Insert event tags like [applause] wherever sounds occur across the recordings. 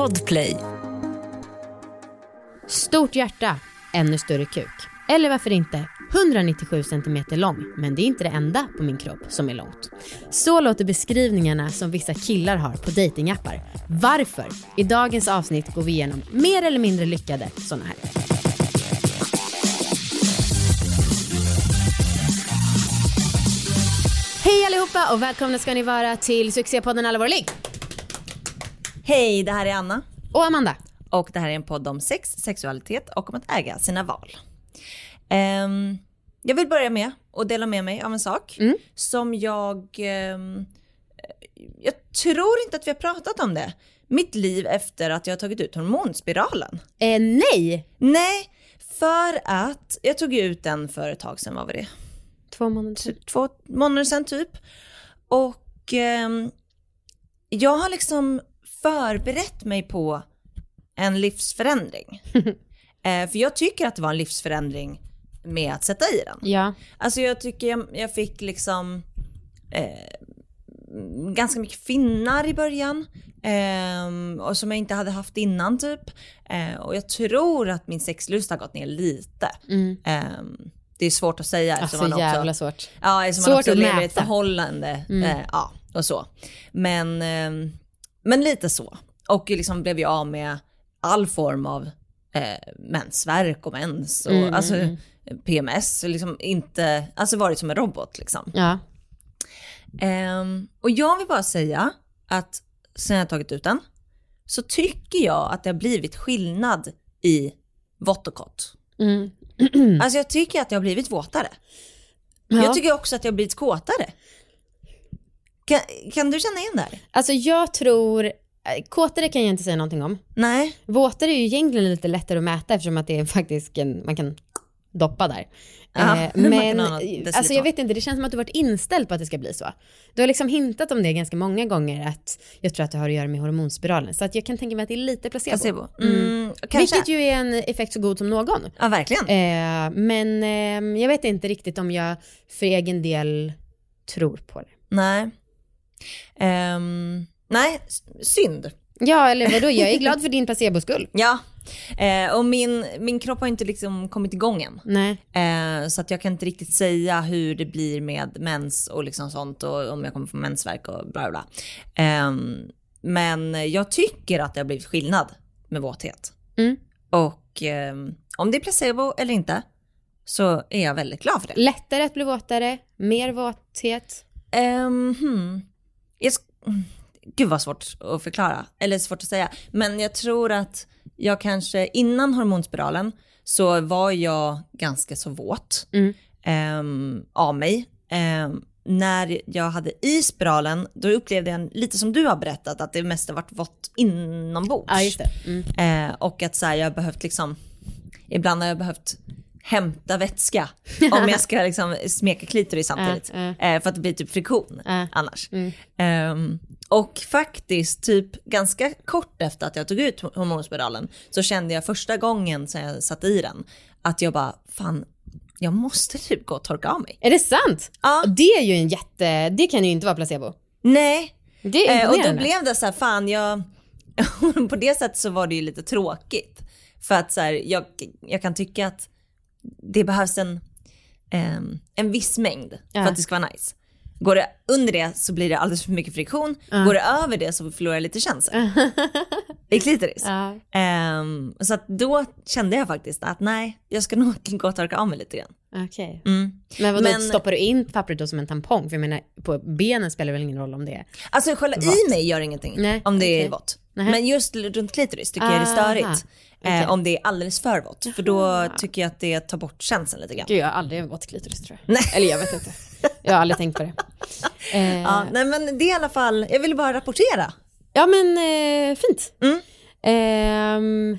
Podplay. Stort hjärta, ännu större kuk. Eller varför inte 197 cm lång, men det är inte det enda på min kropp som är långt. Så låter beskrivningarna som vissa killar har på datingappar. Varför? I dagens avsnitt går vi igenom mer eller mindre lyckade sådana här. Hej allihopa och välkomna ska ni vara till succépodden Allvarlig. Hej, det här är Anna. Och Amanda. Och det här är en podd om sex, sexualitet och om att äga sina val. Um, jag vill börja med att dela med mig av en sak Mm. som jag... Um, jag tror inte att vi har pratat om det. Mitt liv efter att jag har tagit ut hormonspiralen. Eh, nej! Nej, för att jag tog ut den för ett tag sedan, vad var det? Två månader sedan. två månader sedan typ. Och ehm, jag har liksom förberett mig på en livsförändring. [laughs] eh, för jag tycker att det var en livsförändring med att sätta i den. Ja. Alltså jag tycker jag, jag fick liksom eh, ganska mycket finnar i början. ehm, och som jag inte hade haft innan typ. Eh, och jag tror att min sexlust har gått ner lite. Mm. Ehm, det är svårt att säga Alltså man också, jävla svårt. ja, eftersom svårt man också lever i ett förhållande. Mm. Eh, ja, och så. Men, ehm, men lite så. Och liksom blev jag av med all form av eh, mensvärk och mens och Mm, alltså PMS, liksom inte, alltså varit som en robot liksom. Ja. Ehm, och jag vill bara säga att sen jag tagit ut den så tycker jag att det har blivit skillnad i vått och kort. Mm. Alltså jag tycker att det har blivit våtare. Ja. Jag tycker också att jag har blivit kåtare. Kan, kan du känna igen det här? Alltså jag tror, eh, kåtare kan jag inte säga någonting om. Nej. Våtare är ju egentligen lite lättare att mäta eftersom att det är faktiskt en, man kan doppa där. Ja, Eh, [laughs] men deciliter. alltså jag vet inte, det känns som att du varit inställd på att det ska bli så. Du har liksom hintat om det ganska många gånger att jag tror att det har att göra med hormonspiralen. Så att jag kan tänka mig att det är lite placebo. Placebo. Mm. Mm. Vilket ju är en effekt så god som någon. Ja, verkligen. Eh, men eh, jag vet inte riktigt om jag för egen del tror på det. Nej. Ehm, nej, synd. Ja, eller vadå, jag är glad för din placebos skull. [laughs] Ja. Eh, och min, min kropp har inte liksom kommit igång än. Eh, så att jag kan inte riktigt säga hur det blir med mens och liksom sånt och om jag kommer få mensvärk och bla bla. Ehm, men jag tycker att det har blivit skillnad med våthet. Mm. Och ehm, om det är placebo eller inte så är jag väldigt glad för det. Lättare att bli våtare, mer våthet. Um, hmm. Jag Gud vad svårt att förklara, eller svårt att säga. Men jag tror att jag kanske innan hormonspiralen så var jag ganska så våt Mm. ehm, av mig. Ehm, när jag hade i spiralen, då upplevde jag lite som du har berättat att det mest har varit vått inombords. Ja. Mm. Eh, och att så här, jag har behövt liksom, ibland har jag behövt hämta vätska [laughs] om jag ska liksom smeka klitoris samtidigt. Ja, Eh, för att det blir typ friktion Ja. annars. Mm. Ehm, och faktiskt typ ganska kort efter att jag tog ut hormonspiralen så kände jag första gången sen jag satte i den att jag bara, fan, jag måste typ gå och torka av mig. Är det sant? Ja. Och Det är ju en jätte, det kan ju inte vara placebo. Nej, Det är Eh, och då blev det så här, fan jag, [laughs] på det sättet så var det ju lite tråkigt. För att så här, jag, jag kan tycka att det behövs en, ehm, en viss mängd för att det ska vara nice. Går det under det så blir det alldeles för mycket friktion. Går det över det så förlorar jag lite känsel [laughs] i klitoris. Ja. Ehm, så då kände jag faktiskt att nej, jag ska [laughs] nog gå och torka av mig lite grann. Okej. Mm. Men vadå, Men- stoppar du in pappret då som en tampong? För jag menar, på benen spelar väl ingen roll om det är... Alltså själva i mig gör ingenting Nej, om det okej. är vått. Men just runt klitoris tycker jag det är Aha, störigt. Eh, om det är alldeles för vått. För då tycker jag att det tar bort känslan lite grann. Gud, jag har aldrig vått klitoris tror jag. Nej. Eller jag vet inte. Jag har aldrig tänkt på det. [laughs] Eh, Ja, nej men det är i alla fall, jag ville bara rapportera. Ja men eh, fint. Mm. Ehm,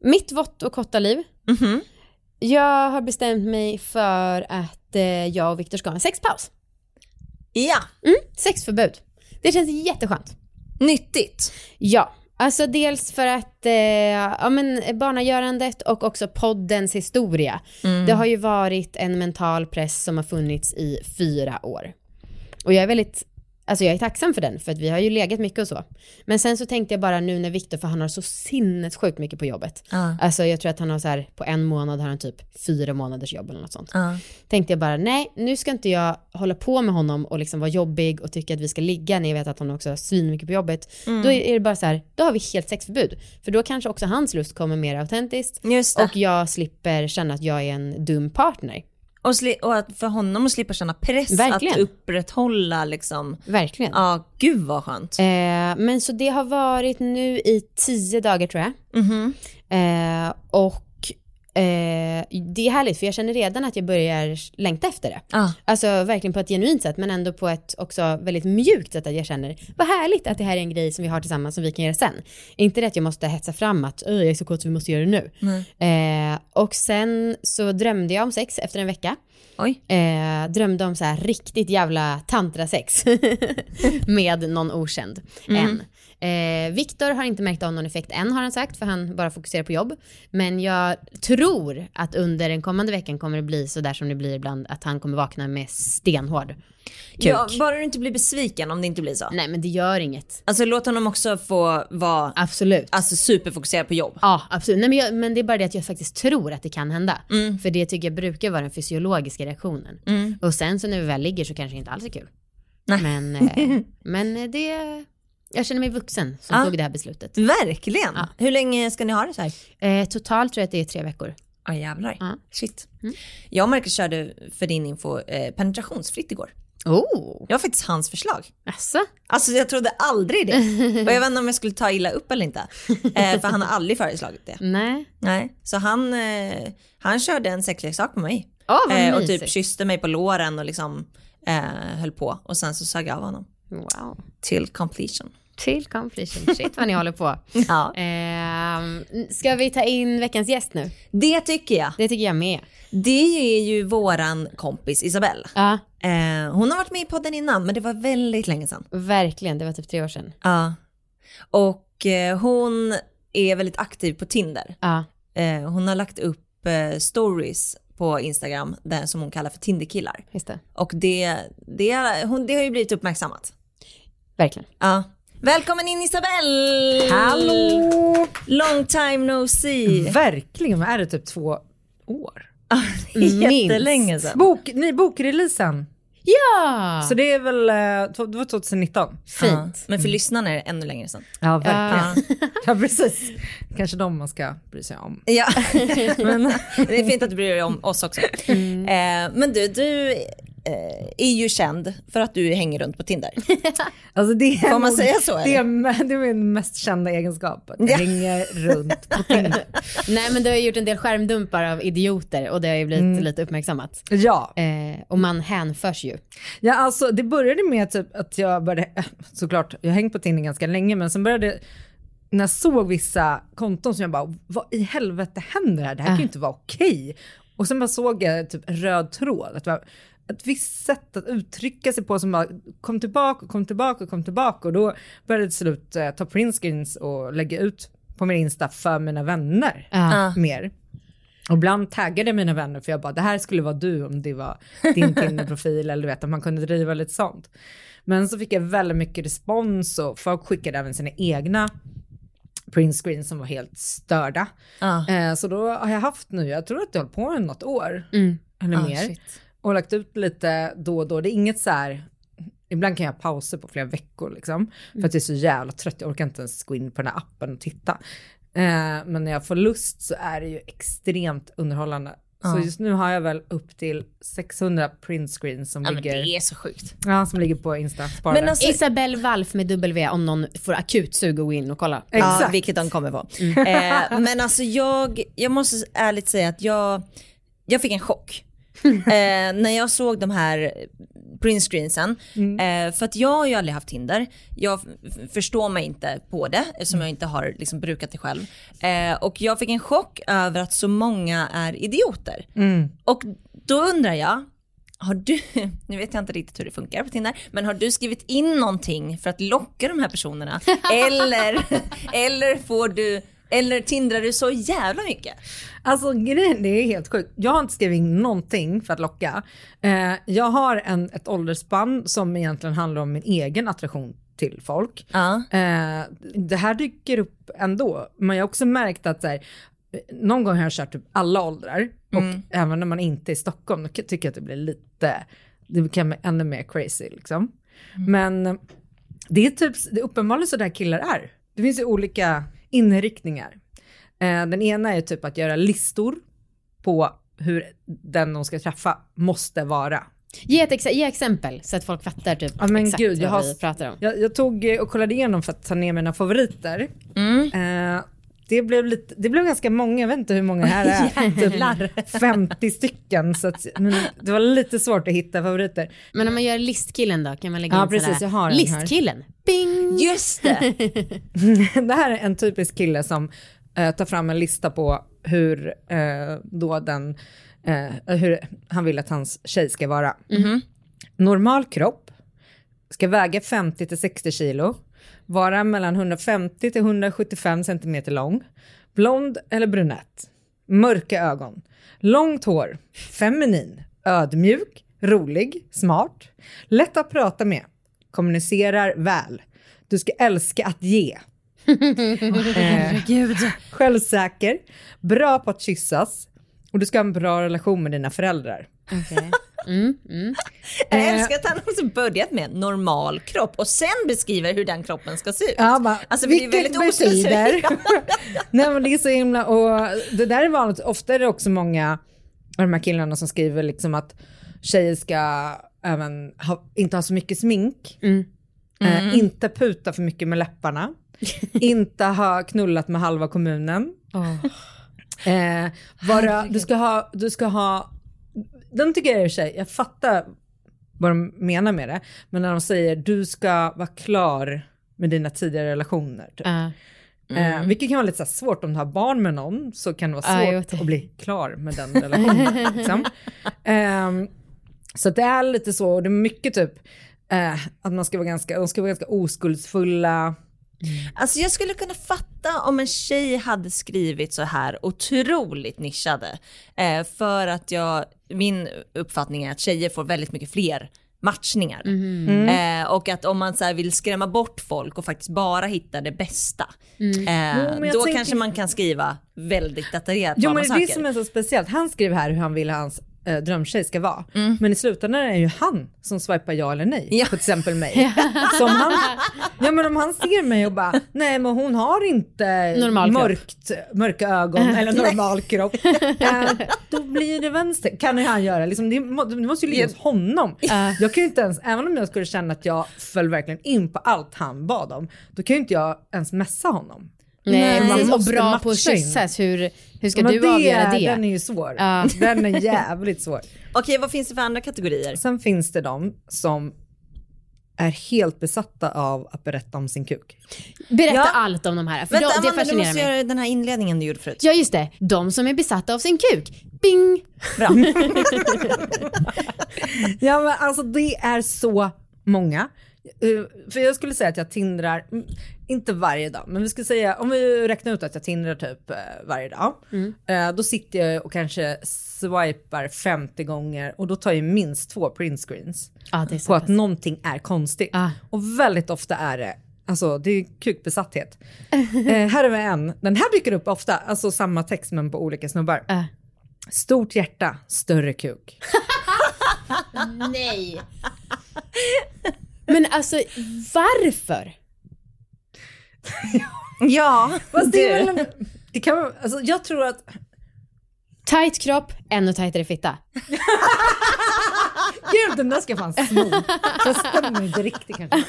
mitt vått och korta liv. Mhm. Jag har bestämt mig för att eh, jag och Viktor ska ha en sexpaus. Ja, Mm, sexförbud. Det känns jätteskönt. nyttigt. Ja, alltså dels för att eh, ja, men barnagörandet och också poddens historia. Det har ju varit en mental press som har funnits i fyra år. Och jag är väldigt Alltså jag är tacksam för den, för att vi har ju legat mycket och så. Men sen så tänkte jag bara nu när Viktor, för han har så sinnessjukt mycket på jobbet. Ja. Alltså jag tror att han har så här, på en månad har han typ fyra månaders jobb eller något sånt. Ja. Tänkte jag bara, nej nu ska inte jag hålla på med honom och liksom vara jobbig och tycka att vi ska ligga när jag vet att han också har svinmycket på jobbet. Mm. Då är det bara så här, då har vi helt sexförbud. För då kanske också hans lust kommer mer autentiskt. Och jag slipper känna att jag är en dum partner. Och, och att för honom att slippa känna press Verkligen. att upprätthålla liksom. Verkligen. Ja, gud vad skönt. Eh, men så det har varit nu i tio dagar tror jag. Mhm. Eh, och eh, det är härligt för jag känner redan att jag börjar längta efter det. Ja. Alltså verkligen på ett genuint sätt men ändå på ett också väldigt mjukt sätt att jag känner vad härligt att det här är en grej som vi har tillsammans som vi kan göra sen. Inte det att jag måste hetsa fram att "Öh, jag är så kåt så vi måste göra det nu. Eh, och sen så drömde jag om sex efter en vecka. Eh, drömde om så här riktigt jävla tantrasex [laughs] med någon okänd. Än. Eh, Viktor har inte märkt av någon effekt än har han sagt för han bara fokuserar på jobb. Men jag tror att under den kommande veckan kommer det bli så där som det blir ibland att han kommer vakna med stenhård kuk. Ja, bara du inte blir besviken om det inte blir så. Nej men det gör inget. Alltså låt honom också få vara Absolut. alltså, superfokuserad på jobb. Ja, absolut. Nej, men, jag, men det är bara det att jag faktiskt tror att det kan hända. För det tycker jag brukar vara den fysiologiska reaktionen. Och sen så när vi väl ligger så kanske det inte alls är kul. Nej. Men, eh, [laughs] men det, jag känner mig vuxen som Ja. tog det här beslutet. Verkligen. Ja. Hur länge ska ni ha det så här? Eh, totalt tror jag att det är tre veckor. Ja jävlar. Ja. Shit. Jag och Marcus körde för din info eh, penetrationsfritt igår. Oh, Det var faktiskt hans förslag. alltså. Alltså jag trodde aldrig det. [laughs] Och jag vet inte om jag skulle ta illa upp eller inte. Eh, för han har aldrig föreslagit det. Nej. Nej, så han, eh, han körde en sexleksak på mig. Vad Eh, och typ kysste mig på låren och liksom eh, höll på. Och sen så sög jag av honom. Wow. Till completion. Till completion. Shit vad ni håller på. [laughs] Ja. Eh, ska vi ta in veckans gäst nu? Det tycker jag. Det tycker jag med. Det är ju våran kompis Isabelle. Ja, Eh, hon har varit med i podden innan men det var väldigt länge sedan. verkligen. Det var typ tre år sedan. Ja. Och eh, hon är väldigt aktiv på Tinder. Ja, Eh, hon har lagt upp eh, stories på Instagram där, som hon kallar för Tinderkillar. just det. Och det, det, hon, det har ju blivit uppmärksammat. Verkligen. Ja. Välkommen in Isabelle! Hallå! Long time no see! Verkligen, är det typ två år? Jättelänge sedan. Bok, ny bokreleasen. Ja! Så det är väl, eh, det var 2019. Fint. Ja, men för lyssnarna är det ännu längre sedan. Ja, verkligen. Ja. [laughs] Ja, precis. Kanske de man ska bry sig om. Ja, [laughs] men det är fint att du bryr dig om oss också. Mm. Eh, men du, du eh, är ju känd för att du hänger runt på Tinder. [laughs] Alltså det är Får man nog- säga så, Det är, det är min mest kända egenskap, att jag Ja. hänger runt på [laughs] Tinder. Nej men du har gjort en del skärmdumpar av idioter och det har ju blivit lite uppmärksammat. Ja. Eh, och man hänförs ju. Ja, alltså det började med typ att jag började, äh, såklart, jag har hängt på Tinder ganska länge, men sen började, när jag såg vissa konton som jag bara, vad i helvete händer här? Det här kan ju inte vara okej. Och sen bara såg jag typ en röd tråd, att det var ett visst sätt att uttrycka sig på som bara kom tillbaka och kom tillbaka och kom tillbaka och då började jag till slut eh, ta printscreens och lägga ut på min Insta för mina vänner Ja. mer. Och ibland taggade mina vänner för jag bara, det här skulle vara du om det var din [laughs] Tinder-profil eller du vet att man kunde driva lite sånt. Men så fick jag väldigt mycket respons och folk skickade även sina egna printscreens som var helt störda. Ja. Eh, så då har jag haft nu, jag tror att jag har hållit på något år Mm. eller Ah, mer. shit. Och lagt ut lite då och då. Det är inget så här, ibland kan jag ha pauser på flera veckor liksom. För att jag är så jävla trött, jag orkar inte ens gå in på den här appen och titta. Eh, men när jag får lust så är det ju extremt underhållande. Så Ja. just nu har jag väl upp till 600 printscreens som, Ja, men ligger, det är så sjukt. ja, som ligger på Insta. Sparade. Men alltså, Isabelle Walf med W om någon får akut sug att gå in och kolla. Ja, Exakt. vilket de kommer vara. Eh, men alltså jag, jag måste ärligt säga att jag, jag fick en chock. [laughs] eh, när jag såg de här printscreensen. Eh, för att jag har ju aldrig haft Tinder. Jag förstår mig inte på det eftersom jag inte har liksom brukat det själv. Eh, och jag fick en chock över att så många är idioter. Mm. Och då undrar jag, har du, [laughs] nu vet jag inte riktigt hur det funkar på Tinder, men har du skrivit in någonting för att locka de här personerna? [laughs] eller, eller får du Eller tindrar du så jävla mycket? Alltså grejen det är helt sjukt. Jag har inte skrivit in någonting för att locka. Eh, jag har en, ett åldersspann som egentligen handlar om min egen attraktion till folk. Ja. Eh, det här dyker upp ändå, men jag har också märkt att så här, någon gång har jag kört typ alla åldrar och även när man inte är i Stockholm då tycker jag att det blir lite, det kan bli ännu mer crazy liksom. Men det är typ, det är uppenbarligen så där killar är. Det finns ju olika inriktningar. Eh, den ena är typ att göra listor på hur den de ska träffa måste vara. Ge ett ex- ge exempel så att folk fattar typ Ja, men exakt gud, jag vad har- vi pratar om. Jag, jag tog och kollade igenom för att ta ner mina favoriter. Eh, det, blev lite, det blev ganska många, jag vet inte hur många här [laughs] är. Typ 50 stycken. Så att, men det var lite svårt att hitta favoriter. Men om man gör listkillen då, kan man lägga Ja, in precis, jag har listkillen, bing! Just det. [laughs] det här är en typisk kille som eh, tar fram en lista på hur, eh, då den, eh, hur han vill att hans tjej ska vara. Normal kropp, ska väga 50 till 60 kilo, vara mellan 150 till 175 centimeter lång, blond eller brunett, mörka ögon, långt hår, feminin, ödmjuk, rolig, smart, lätt att prata med, kommunicerar väl, du ska älska att ge, Eh, självsäker, bra på att kyssas. Och du ska ha en bra relation med dina föräldrar. Mm, mm. Jag Eh. älskar att han också börjat med normal kropp och sen beskriver hur den kroppen ska se ut. Ja, bara, Alltså, vilket betyder... [laughs] Nej men det är så himla, och det där är vanligt, ofta är det också många av de här killarna som skriver liksom att tjejer ska även ha, inte ha så mycket smink, Mm. eh, inte puta för mycket med läpparna, [laughs] inte ha knullat med halva kommunen, eh, vara, du ska ha, du ska ha, de tycker jag i och för sig, jag fattar vad de menar med det, men när de säger du ska vara klar med dina tidigare relationer. Typ. Ja. Eh, vilket kan vara lite svårt om du har barn med någon så kan det vara Ja, svårt det- att bli klar med den relationen. liksom. [laughs] Ehm, så det är lite så, och det är mycket typ eh, att man ska vara ganska, de ska vara ganska oskuldsfulla. Alltså jag skulle kunna fatta om en tjej hade skrivit så här otroligt nischade. Eh, för att jag, min uppfattning är att tjejer får väldigt mycket fler matchningar. Eh, och att om man så vill skrämma bort folk och faktiskt bara hitta det bästa. Eh, Jo, då tänker- kanske man kan skriva väldigt detaljerat Jo vad men man det är det söker. som är så speciellt, han skriver här hur han vill att hans eh, drömtjej ska vara. Mm. Men i slutändan är det ju han som swipar ja eller nej Ja. på till exempel mig. [laughs] Som han, ja men om han ser mig och bara, nej men hon har inte Normal kropp. mörkt, mörka ögon [laughs] eller normal kropp. [laughs] Eh, då blir det vänster. Kan han göra, liksom, det, må, det måste ju ligga hos honom. Jag kan ju inte ens, även om jag skulle känna att jag föll verkligen in på allt han bad om, då kan ju inte jag ens messa honom. Nej, Man precis. Och måste bra på att kyssas, hur, hur ska Men du avgöra det? Den är ju svår. Ja. [laughs] Den är jävligt svår. Okej, vad finns det för andra kategorier? Sen finns det de som är helt besatta av att berätta om sin kuk. Berätta Ja. allt om de här, för Vänta de, det Amanda, du fascinerar måste mig. göra den här inledningen du gjorde förut. Ja just det, de som är besatta av sin kuk. Bing! Bra. [laughs] [laughs] Ja men alltså det är så många. Eh, För jag skulle säga att jag tindrar, inte varje dag, men vi skulle säga om vi räknar ut att jag tindrar typ eh, varje dag. eh, Då sitter jag och kanske swipar 50 gånger och då tar jag minst två printscreens. Ja, det är så på att någonting är konstigt. Ah. Och väldigt ofta är det, alltså det är kukbesatthet. [laughs] eh, här är vi en, den här dyker upp ofta, alltså samma text men på olika snubbar. Äh. Stort hjärta, större kuk. [laughs] Nej! Men alltså varför? [laughs] ja, Fast det, är väl, det kan, alltså, jag tror att, Tight kropp, ännu tajtare fitta. [laughs] gud den där ska jag fan sno. Det stämmer inte riktigt kanske. [laughs]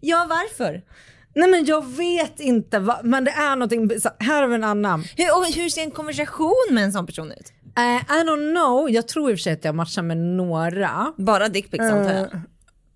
ja, varför? Nej men jag vet inte, vad, men det är någonting, här har vi en annan. Hur, och hur ser en konversation med en sån person ut? Eh, I don't know, jag tror i och för sig att jag matchar med några. Bara dickpics antar jag.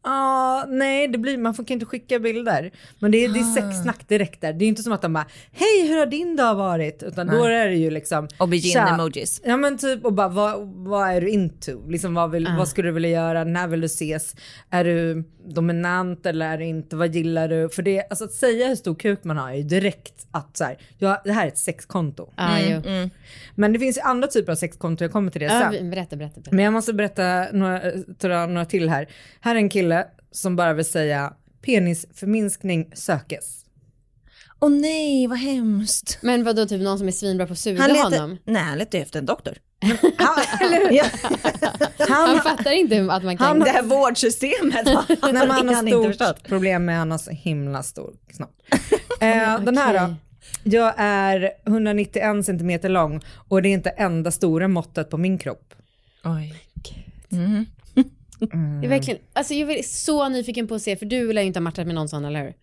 Ja, nej, det blir, man får kan inte skicka bilder. Men det är, det är sexsnack direkt där. Det är inte som att de bara, hej hur har din dag varit? Utan då är det ju liksom, Aubergine-emojis. Ja men typ och bara vad, vad är du into? Liksom vad, vill, vad skulle du vilja göra? När vill du ses? Är du, dominant eller är det inte? Vad gillar du? För det, alltså att säga hur stor kuk man har är ju direkt att så här, ja, det här är ett sexkonto. Ja, jo. Mm. Men det finns ju andra typer av sexkonto, jag kommer till det Ja, sen. vi- berätta, berätta. berätta. Men jag måste berätta några, ta några till här. Här är en kille som bara vill säga penisförminskning sökes. Åh nej, vad hemskt. Men vadå, typ någon som är svinbra på att suga Han letar, honom? nej, han letar efter en doktor. Eller? Ja. Han fattar inte att man kan... Han- Det här vårdsystemet [laughs] han Det har stort problem med han har så himla stor snopp. [laughs] Eh, Den här då. Jag är 191 centimeter lång och det är inte enda stora måttet på min kropp. Oj. Mm. Jag är verkligen, alltså jag är så nyfiken på att se, för du lär ju inte ha matchat med någon sån, eller hur?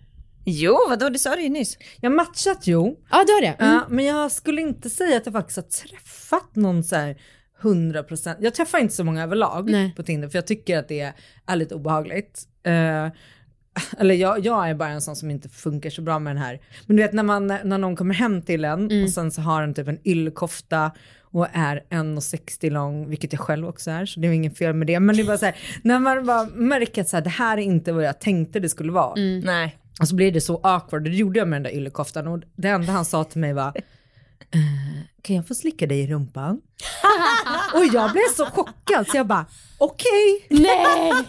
Jo, vadå, det sa du ju nyss. Jag har matchat jo, Ja, du har det? Mm. ja, men jag skulle inte säga att jag faktiskt har träffat någon så här 100%. Jag träffar inte så många överlag Nej. på Tinder för jag tycker att det är lite obehagligt. Eh, [laughs] eller jag, jag är bara en sån som inte funkar så bra med den här. Men du vet när, man, när någon kommer hem till en och sen så har den typ en yllekofta och är 1,60 lång, vilket jag själv också är, så det är ingen fel med det. Men det är bara så här, när man bara märker att så här, det här är inte vad jag tänkte det skulle vara. Nej. Och så blir det så awkward, och det gjorde jag med den där yllekoftan och det enda han sa till mig var "Eh, kan jag få slicka dig i rumpan? [laughs] och jag blev så chockad så jag bara okej. Nej! [laughs]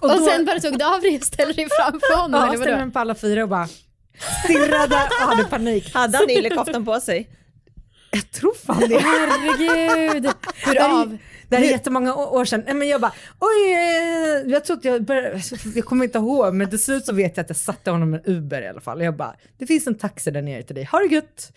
Och, Och då, sen bara tog du av dig och ställde dig framför honom, ja, ställde mig på alla fyra och bara stirrade och hade panik. [laughs] Hade han yllekoftan på sig? Jag tror fan det. Herregud! Hur av? Det här är jättemånga år sedan. Nej, Men jag bara, oj, eh, jag tror att jag började, [laughs] jag kommer inte ihåg, men till slut så vet jag att jag satte honom en Uber i alla fall. Jag bara, det finns en taxi där nere till dig, ha det gött.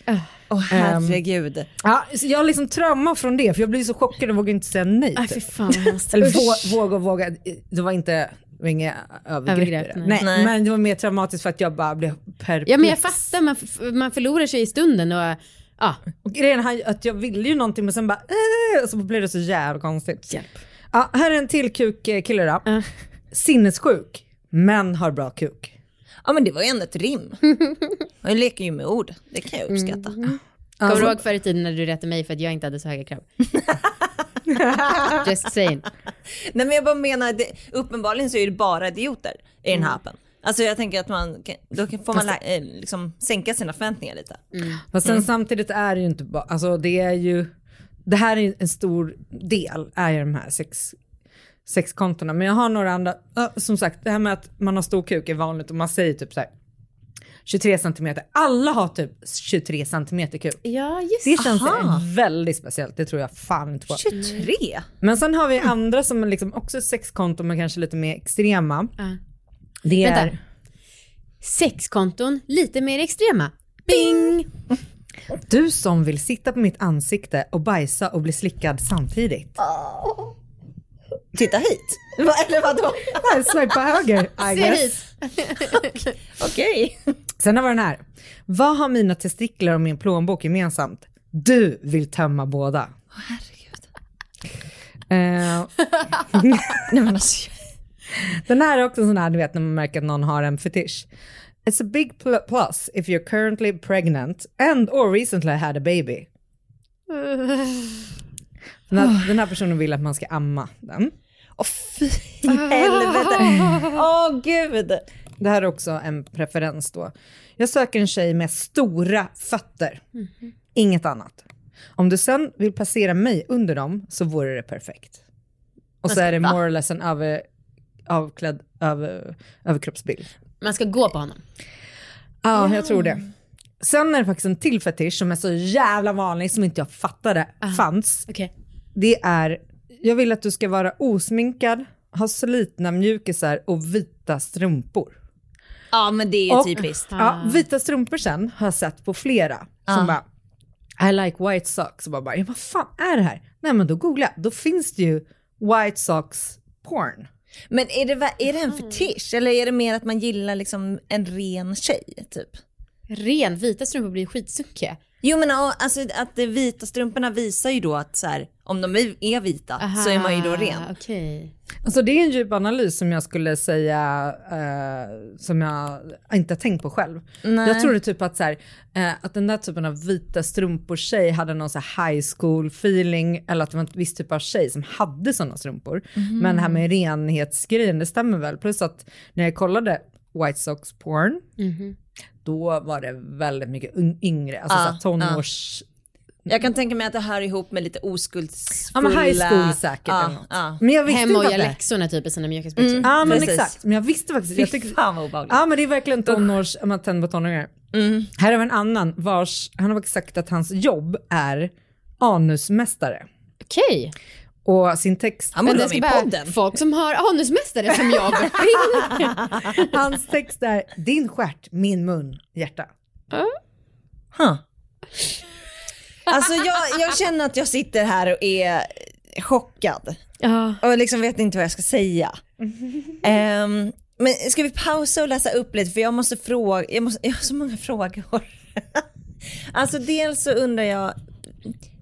Åh herregud. Ja, så jag liksom trauma från det, för jag blir så chockad och vågar inte säga nej. Aj, fy typ. fan. Eller vå, våga och våga, det var inte, det var inga övergrepp, Övergrepp, nej. nej. Nej. Men det var mer traumatiskt för att jag bara blev perplex. Ja men jag fattar, man, man förlorar sig i stunden och ja, Och grejen är att jag ville ju någonting men sen bara, äh, och så blev det så jävla konstigt. Hjälp. Ja, här är en till kukkille då. Ja. Sinnessjuk, men har bra kuk. Ja men det var ju ändå ett rim. [laughs] Jag leker ju med ord, det kan jag uppskatta. kommer Alltså- du ihåg förr i tiden när du rättade mig för att jag inte hade så höga krav? [laughs] Just saying. Nej men jag bara menar, det, uppenbarligen så är det bara idioter i den här appen. Alltså jag tänker att man, då får man eh, liksom sänka sina förväntningar lite. Fast sen samtidigt är det ju inte bara, alltså det är ju, det här är ju en stor del, är ju de här sex, sexkontona. Men jag har några andra, som sagt det här med att man har stor kuk är vanligt och man säger typ så här 23 centimeter. Alla har typ 23 centimeter kuk. Ja just Det känns Aha. väldigt speciellt, det tror jag fan inte på. 23? Men sen har vi andra som liksom också sexkonton men kanske lite mer extrema. Ja. Det är, Vänta. Sexkonton, lite mer extrema. Bing! du som vill sitta på mitt ansikte och bajsa och bli slickad samtidigt. Titta hit. Eller vadå? Swipa höger, [laughs] I Se guess. hit. [laughs] Okej. Sen har vi den här. Vad har mina testiklar och min plånbok gemensamt? Du vill tömma båda. Herregud. Eh, [laughs] Nej men alltså. Den här är också sån här, du vet när man märker att någon har en fetisch. It's a big pl- plus if you're currently pregnant and or recently had a baby. Den här, den här personen vill att man ska amma den. Åh fy helvete. [laughs] Åh gud. Det här är också en preferens då. Jag söker en tjej med stora fötter. Inget annat. Om du sen vill placera mig under dem så vore det perfekt. Och så är det more or less en över, avklädd över, överkroppsbild. Man ska gå på honom. Ja, jag tror det. Sen är det faktiskt en till fetisch som är så jävla vanlig som inte jag fattade fanns. Okej. Det är, jag vill att du ska vara osminkad, ha slitna mjukisar och vita strumpor. Ja men det är ju Och- typiskt. Ja, vita strumpor sen har jag sett på flera som bara I like white socks och bara, bara ja, vad fan är det här? Nej men då googlar jag, då finns det ju white socks porn. Men är det, är det en fetisch eller är det mer att man gillar liksom en ren tjej typ? Ren, vita strumpor blir skitsunkiga. Jo men alltså att de vita strumporna visar ju då att så här, om de är- vita så är man ju då ren. Okej. Alltså det är en djup analys som jag skulle säga, eh, som jag inte har tänkt på själv. Nej. Jag trodde typ att, så här, eh, att den där typen av vita strumpor tjej hade någon så här high school feeling, eller att det var en viss typ av tjej som hade sådana strumpor. Men det här med renhetsgrejen, det stämmer väl. Plus att när jag kollade White Sox porn, då var det väldigt mycket yngre, alltså här tonårs... Jag kan tänka mig att det hör ihop med lite oskuldsfulla... Ja men high school säkert Ja, eller något. ja. Men jag visste Hemma och göra läxorna typ i sina mjukisbyxor. Ja men Precis. exakt, men jag visste faktiskt. Fy Jag tycker, fan vad obehagligt. Ja men det är verkligen tonårs, om man tänder på tonåringar. Mm. Här har vi en annan vars, han har sagt att hans jobb är anusmästare. Okej. Och sin text, Han borde vara med i podden. folk som har anusmästare som. Ring. [laughs] hans text är din stjärt, min mun, hjärta. Huh. Alltså jag, jag känner att jag sitter här och är chockad ja. och liksom vet inte vad jag ska säga. Ehm, men ska vi pausa och läsa upp lite för jag måste fråga, jag, måste, jag har så många frågor. [laughs] alltså dels så undrar jag,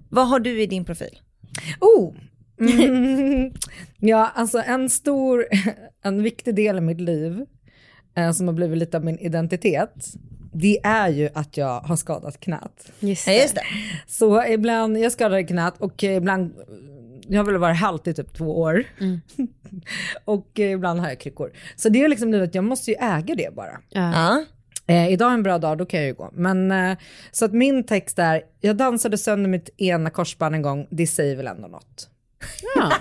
vad har du i din profil? Oh! Mm. [laughs] ja, alltså en stor, [laughs] en viktig del i mitt liv eh, som har blivit lite av min identitet, det är ju att jag har skadat knät. Just Ja det. just det. Så ibland, jag skadade knät och ibland, jag har väl varit halt i typ två år. [laughs] och ibland har jag kryckor. Så det är liksom nu att jag måste ju äga det bara. Ja. Ja. Eh, idag är en bra dag, då kan jag ju gå. Men eh, så att min text är, jag dansade sönder mitt ena korsband en gång, det säger väl ändå något. Ja.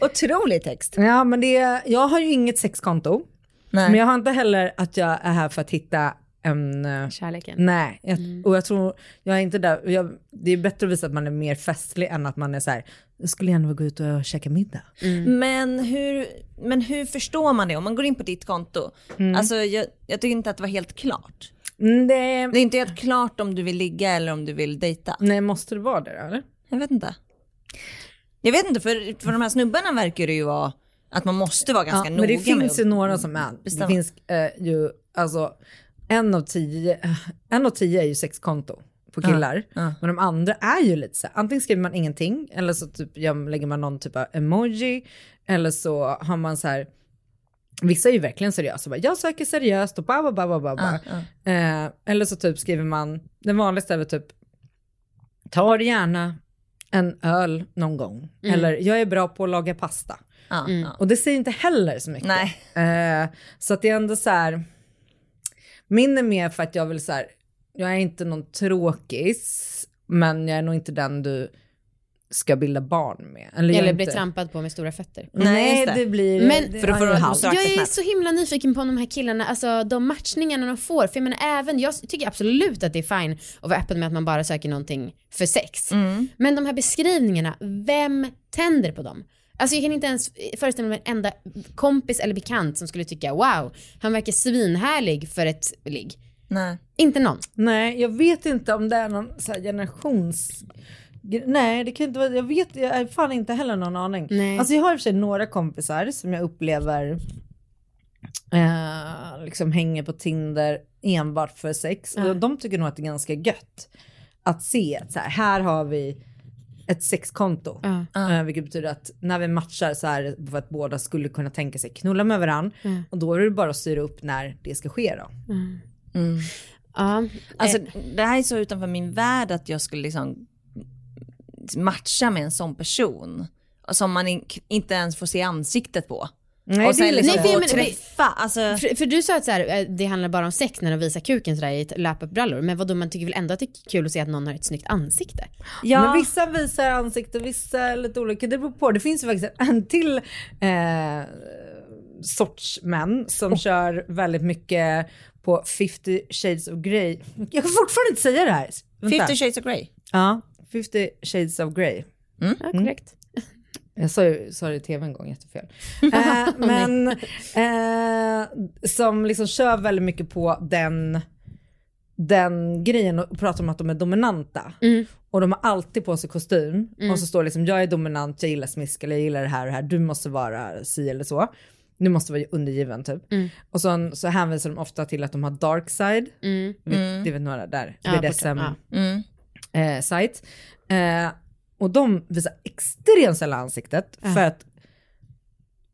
[laughs] Otrolig text. Ja men det, jag har ju inget sexkonto. Nej. Men jag har inte heller att jag är här för att hitta en... Kärleken. Nej, jag, och jag tror, jag är inte där, jag, det är bättre att visa att man är mer festlig än att man är så här, jag skulle gärna vilja gå ut och käka middag. Men, hur, men hur förstår man det om man går in på ditt konto? Alltså jag, jag tycker inte att det var helt klart. Mm, det, Det är inte helt klart om du vill ligga eller om du vill dejta. nej, måste det vara det eller? Jag vet inte. Jag vet inte, för, för de här snubbarna verkar det ju vara att man måste vara ganska Ja, noga men det finns ju med några som är, det finns eh, ju, alltså en av tio, en av tio är ju sexkonto på killar. ja. Men de andra är ju lite så här, antingen skriver man ingenting eller så typ, ja, lägger man någon typ av emoji eller så har man så här, vissa är ju verkligen seriösa, bara, jag söker seriöst och ba ba ba ba ba. Ja, Eh, eller så typ skriver man, den vanligaste är väl typ, tar gärna en öl någon gång. Eller jag är bra på att laga pasta. ja, ja. Och det säger inte heller så mycket. Nej. Eh, så att det är ändå så här, min är mer för att jag vill så här, jag är inte någon tråkis, men jag är nog inte den du ska bilda barn med. Eller, Eller bli inte- trampad på med stora fötter. Nej, det. det blir... Men- det, För då får du halvt Jag är så himla nyfiken på de här killarna, alltså de matchningarna de får. För jag menar även, jag tycker absolut att det är fine att vara öppen med att man bara söker någonting för sex. Mm. Men de här beskrivningarna, vem tänder på dem? Alltså jag kan inte ens föreställa mig en enda kompis eller bekant som skulle tycka wow, han verkar svinhärlig för ett ligg. Nej. Inte någon. Nej, jag vet inte om det är någon så här generations... Nej, det kan inte vara, jag vet, jag har fan inte heller någon aning. Nej. Alltså jag har i och för sig några kompisar som jag upplever eh, liksom hänger på Tinder enbart för sex. Och de tycker nog att det är ganska gött att se att så här, här har vi ett sexkonto. Eh, vilket betyder att när vi matchar så är det för att båda skulle kunna tänka sig knulla med varandra. Och då är det bara att styra upp när det ska ske då. Ja. Alltså, Eh, det här är så utanför min värld att jag skulle liksom matcha med en sån person. Som man in, inte ens får se ansiktet på. Nej, och sen liksom Nej, jag menar- träffa. Alltså, för, för du sa att så här, eh, det handlar bara om sex när de visar kuken sådär i ett löp-up-brallor. Men vadå, man tycker väl ändå att det är kul att se att någon har ett snyggt ansikte? ja, Men vissa visar ansikte, vissa är lite olika. Det beror på. Det finns ju faktiskt en till eh, sorts män som kör väldigt mycket på 50 shades of grey. Jag kan fortfarande inte säga det här. Vänta. 50 shades of Grey. Ja, 50 shades of grey. Ja, korrekt. Jag sa, ju- sa det i tv en gång, jättefel. [laughs] Eh, men [laughs] eh, som liksom kör väldigt mycket på den, den grejen och pratar om att de är dominanta. Och de har alltid på sig kostym. Och så står det liksom, jag är dominant, jag gillar smisk eller jag gillar det här och det här, du måste vara si eller så. Du måste vara undergiven typ. Och så, så hänvisar de ofta till att de har dark side. Mm. Vet, Det vet några där, Ja, BDSM bortom, Mm. Eh, Och de visar extremt sällan ansiktet för att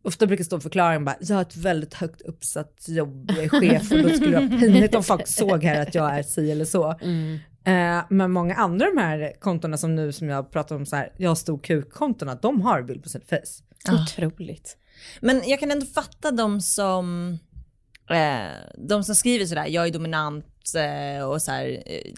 Ofta brukar stå förklaringen bara, jag har ett väldigt högt uppsatt jobb, jag är chef och då skulle det vara pinigt om folk såg här att jag är si eller så. Eh, men många andra av de här kontona som nu som jag pratar om så här, jag har stor kuk-kontona, de har bild på sitt face. Otroligt. Men jag kan ändå fatta de som, eh, de som skriver sådär, jag är dominant eh, och så här, eh,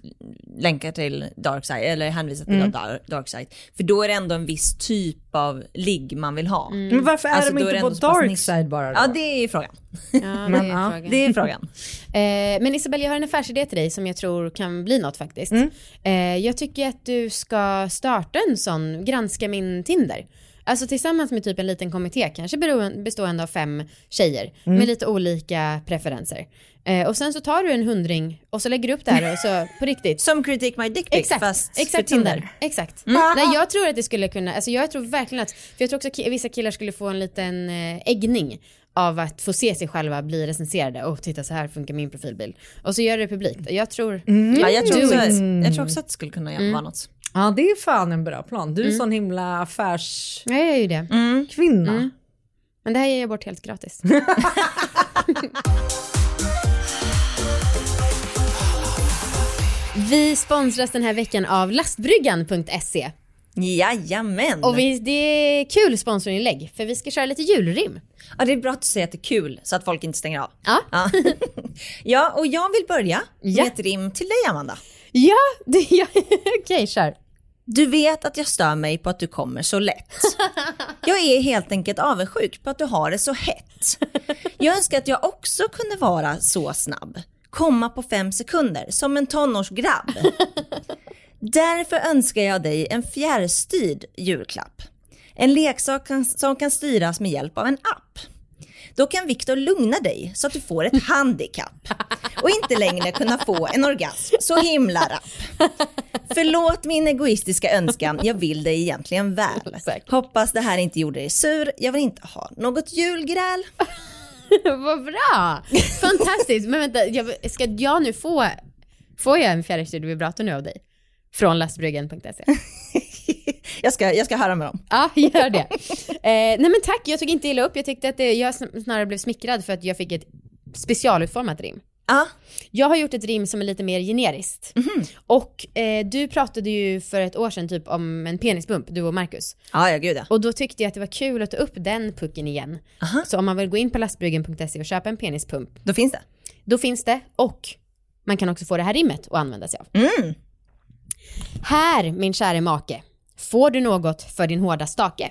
länkar till dark side eller hänvisar till dark, dark side. För då är det ändå en viss typ av ligg man vill ha. Men varför är Alltså, de är inte det på ändå så pass dark nisch. side bara då? Ja det är frågan. Ja, det är Men, ja, frågan. Det är frågan. [laughs] Eh, men Isabelle, jag har en affärsidé till dig som jag tror kan bli något faktiskt. Eh, jag tycker att du ska starta en sån, granska min Tinder. Alltså tillsammans med typ en liten kommitté, kanske bestående av fem tjejer med lite olika preferenser. Eh, och sen så tar du en hundring och så lägger du upp det här och så [laughs] på riktigt. Som Critique My Dick Pic Exakt, fast för exakt Tinder. Tinder. Exakt. Nej, jag tror att det skulle kunna, alltså jag tror verkligen att, för jag tror också att vissa killar skulle få en liten eh, äggning av att få se sig själva bli recenserade och titta så här funkar min profilbild. Och så gör det publikt. Jag tror, Ja, jag, tror också, jag tror också att det skulle kunna vara något. Ja det är fan en bra plan, du är sån himla affärskvinna. jag gör ju det. Men det här ger jag bort helt gratis. [laughs] [laughs] Vi sponsras den här veckan av lastbryggan.se. Jajamän. Och vi, det är kul sponsorinlägg för vi ska köra lite julrim. Ja, det är bra att du säger att det är kul så att folk inte stänger av. Ja. Ja, [laughs] ja och jag vill börja Ja. med ett rim till dig Amanda. Ja, det, [laughs] ja. okej kör. Du vet att jag stör mig på att du kommer så lätt. [laughs] Jag är helt enkelt avundsjuk på att du har det så hett. Jag önskar att jag också kunde vara så snabb. Komma på fem sekunder, som en tonårsgrabb. [laughs] Därför önskar jag dig en fjärrstyrd julklapp. En leksak som kan styras med hjälp av en app. Då kan Viktor lugna dig så att du får ett handikapp och inte längre kunna få en orgasm så himla rapp. Förlåt min egoistiska önskan, jag vill dig egentligen väl. [laughs] Hoppas det här inte gjorde dig sur, jag vill inte ha något julgräl. [laughs] Vad bra! Fantastiskt. Men vänta, jag, ska jag nu få, får jag en fjärrstyrd nu av dig? Från lastbryggan.se. [laughs] Jag ska, jag ska höra med dem. Ja, gör det. Eh, nej men tack, jag tog inte illa upp. Jag tyckte att det, jag sn- snarare blev smickrad för att jag fick ett specialutformat rim. Ja, Jag har gjort ett rim som är lite mer generiskt. Och eh, du pratade ju för ett år sedan typ om en penisbump, du och Marcus. ja, ja gud ja. Och då tyckte jag att det var kul att ta upp den pucken igen. Så om man vill gå in på lastbryggen.se och köpa en penispump, Då finns det. då finns det och man kan också få det här rimmet att använda sig av. Här, min käre make, får du något för din hårda stake.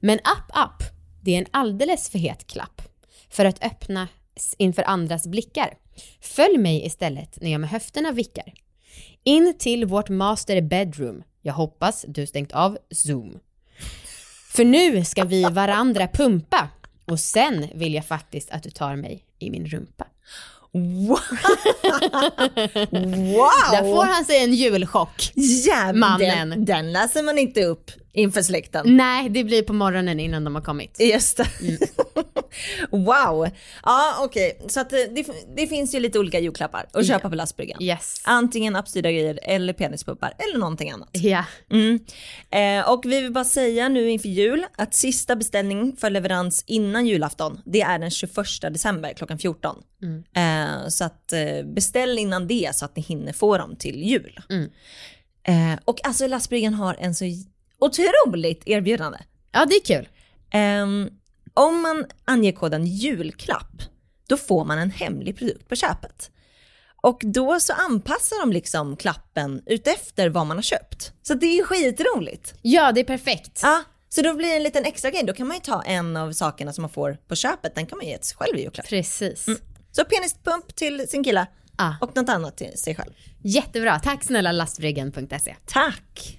Men app, app, det är en alldeles för het klapp för att öppna s- inför andras blickar. Följ mig istället när jag med höfterna vickar. In till vårt master bedroom. Jag hoppas du stängt av zoom. För nu ska vi varandra pumpa och sen vill jag faktiskt att du tar mig i min rumpa. Wow! [laughs] Där får han sig en julchock. Jävlar, Mannen. Den, den läser man inte upp inför släkten. Nej, det blir på morgonen innan de har kommit. Just det. Wow. Ja, okej. Så att det, det, det finns ju lite olika julklappar att köpa på lastbryggan. Yes. Antingen appstyrda grejer eller penispuppar eller någonting annat. Ja. Mm. Eh, och vi vill bara säga nu inför jul att sista beställning för leverans innan julafton, det är den 21 december klockan 14. Eh, så att eh, beställ innan det så att ni hinner få dem till jul. Eh, och alltså lastbryggan har en så otroligt erbjudande. ja, det är kul. Ehm, om man anger koden julklapp, då får man en hemlig produkt på köpet. Och då så anpassar de liksom klappen utefter vad man har köpt. Så det är ju skitroligt. Ja, det är perfekt. Ja, så då blir det en liten extra grej. Då kan man ju ta en av sakerna som man får på köpet, den kan man ge till sig själv i julklapp. Precis. Så penispump till sin kille Ah. och något annat till sig själv. Jättebra. Tack snälla lastbryggen.se. Tack!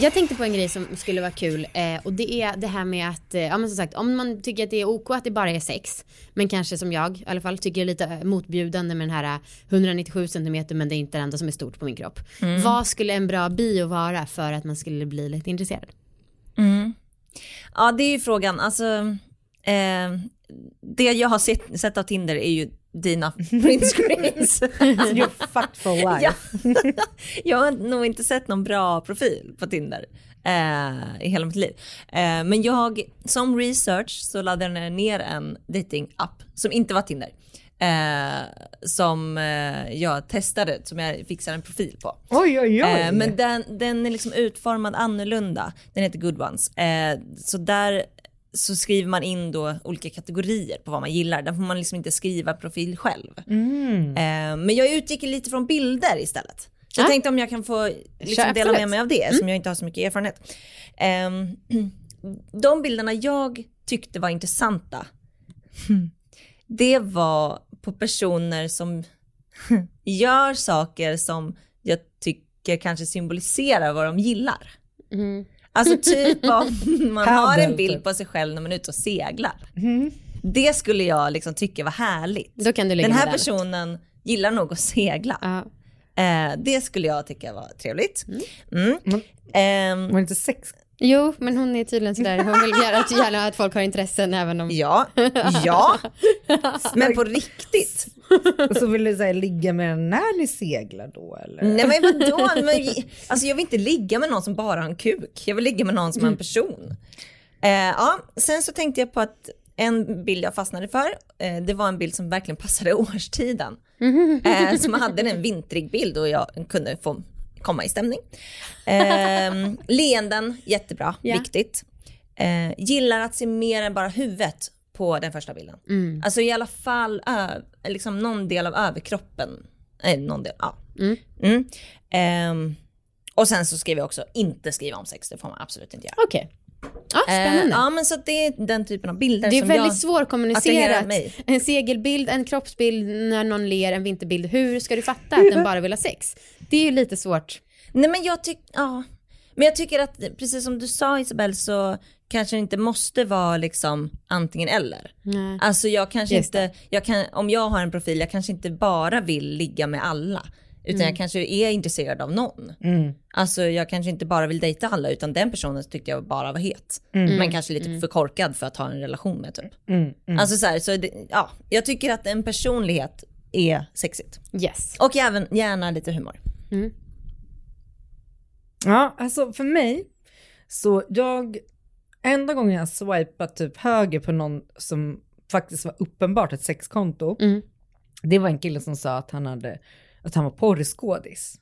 Jag tänkte på en grej som skulle vara kul eh, och det är det här med att, eh, ja men som sagt om man tycker att det är ok att det bara är sex, men kanske som jag i alla fall tycker är lite eh, motbjudande med den här eh, 197 cm men det är inte det enda som är stort på min kropp. Vad skulle en bra bio vara för att man skulle bli lite intresserad? Ja, det är ju frågan. Alltså, eh, det jag har sett, sett av Tinder är ju dina [laughs] print screens. You're fucked for life. ja. [laughs] jag har nog inte sett någon bra profil på Tinder eh, i hela mitt liv. Eh, men jag, som research så laddade jag ner en dating-app som inte var Tinder. Eh, som eh, jag testade, som jag fixade en profil på. Oj, oj, oj. Eh, men den, den är liksom utformad annorlunda. Den heter Good Ones. Eh, så där så skriver man in då olika kategorier på vad man gillar. Där får man liksom inte skriva profil själv. Mm. Eh, men jag utgick lite från bilder istället. Så jag Ah. tänkte om jag kan få liksom dela med mig av det, som jag inte har så mycket erfarenhet. Ehm, [clears throat] de bilderna jag tyckte var intressanta, [laughs] det var på personer som [laughs] gör saker som jag tycker kanske symboliserar vad de gillar. Mm. Alltså typ om [laughs] man har en bild typ. på sig själv när man är ute och seglar. Det skulle jag liksom tycka var härligt. Den här personen gillar nog att segla. Ja. Eh, det skulle jag tycka var trevligt. Mm. Mm. Ehm, Var det inte sex? Jo, men hon är tydligen sådär, hon vill gärna, gärna att folk har intressen även om... ja, ja. Men på riktigt. Och så vill du säga ligga med den när ni seglar då eller? Nej men vadå? Men, alltså jag vill inte ligga med någon som bara har en kuk. Jag vill ligga med någon som är en person. Eh, ja, sen så tänkte jag på att en bild jag fastnade för, eh, det var en bild som verkligen passade [laughs] årstiden. Eh, som hade en vintrig bild och jag kunde få komma i stämning. Eh, [laughs] leenden, jättebra, Ja. viktigt. Eh, gillar att se mer än bara huvudet på den första bilden. Mm. Alltså i alla fall ö- liksom någon del av överkroppen. Eh, någon del, ja. Mm. Mm. Ehm, och sen så skrev jag också inte skriva om sex, det får man absolut inte göra. Okej. Ja, spännande. Eh, ja men så det är den typen av bilder Det är som väldigt jag... svårkommunicerat. En segelbild, en kroppsbild när någon ler, en vinterbild. Hur ska du fatta att den bara vill ha sex? Det är ju lite svårt. Nej men jag tycker, ja. Men jag tycker att precis som du sa Isabel så kanske det inte måste vara liksom antingen eller. Nej. Alltså jag kanske Just inte, jag kan, om jag har en profil, jag kanske inte bara vill ligga med alla. Utan jag kanske är intresserad av någon. Mm. Alltså jag kanske inte bara vill dejta alla utan den personen tyckte jag bara var het. Men kanske lite för korkad för att ha en relation med typ. Mm. Mm. Alltså så här, så det, ja, jag tycker att en personlighet är sexigt. Yes. Och även gärna lite humor. Ja, alltså för mig, så jag, enda gången jag swipat typ höger på någon som faktiskt var uppenbart ett sexkonto, Mm. det var en kille som sa att han, hade, att han var porrskådis.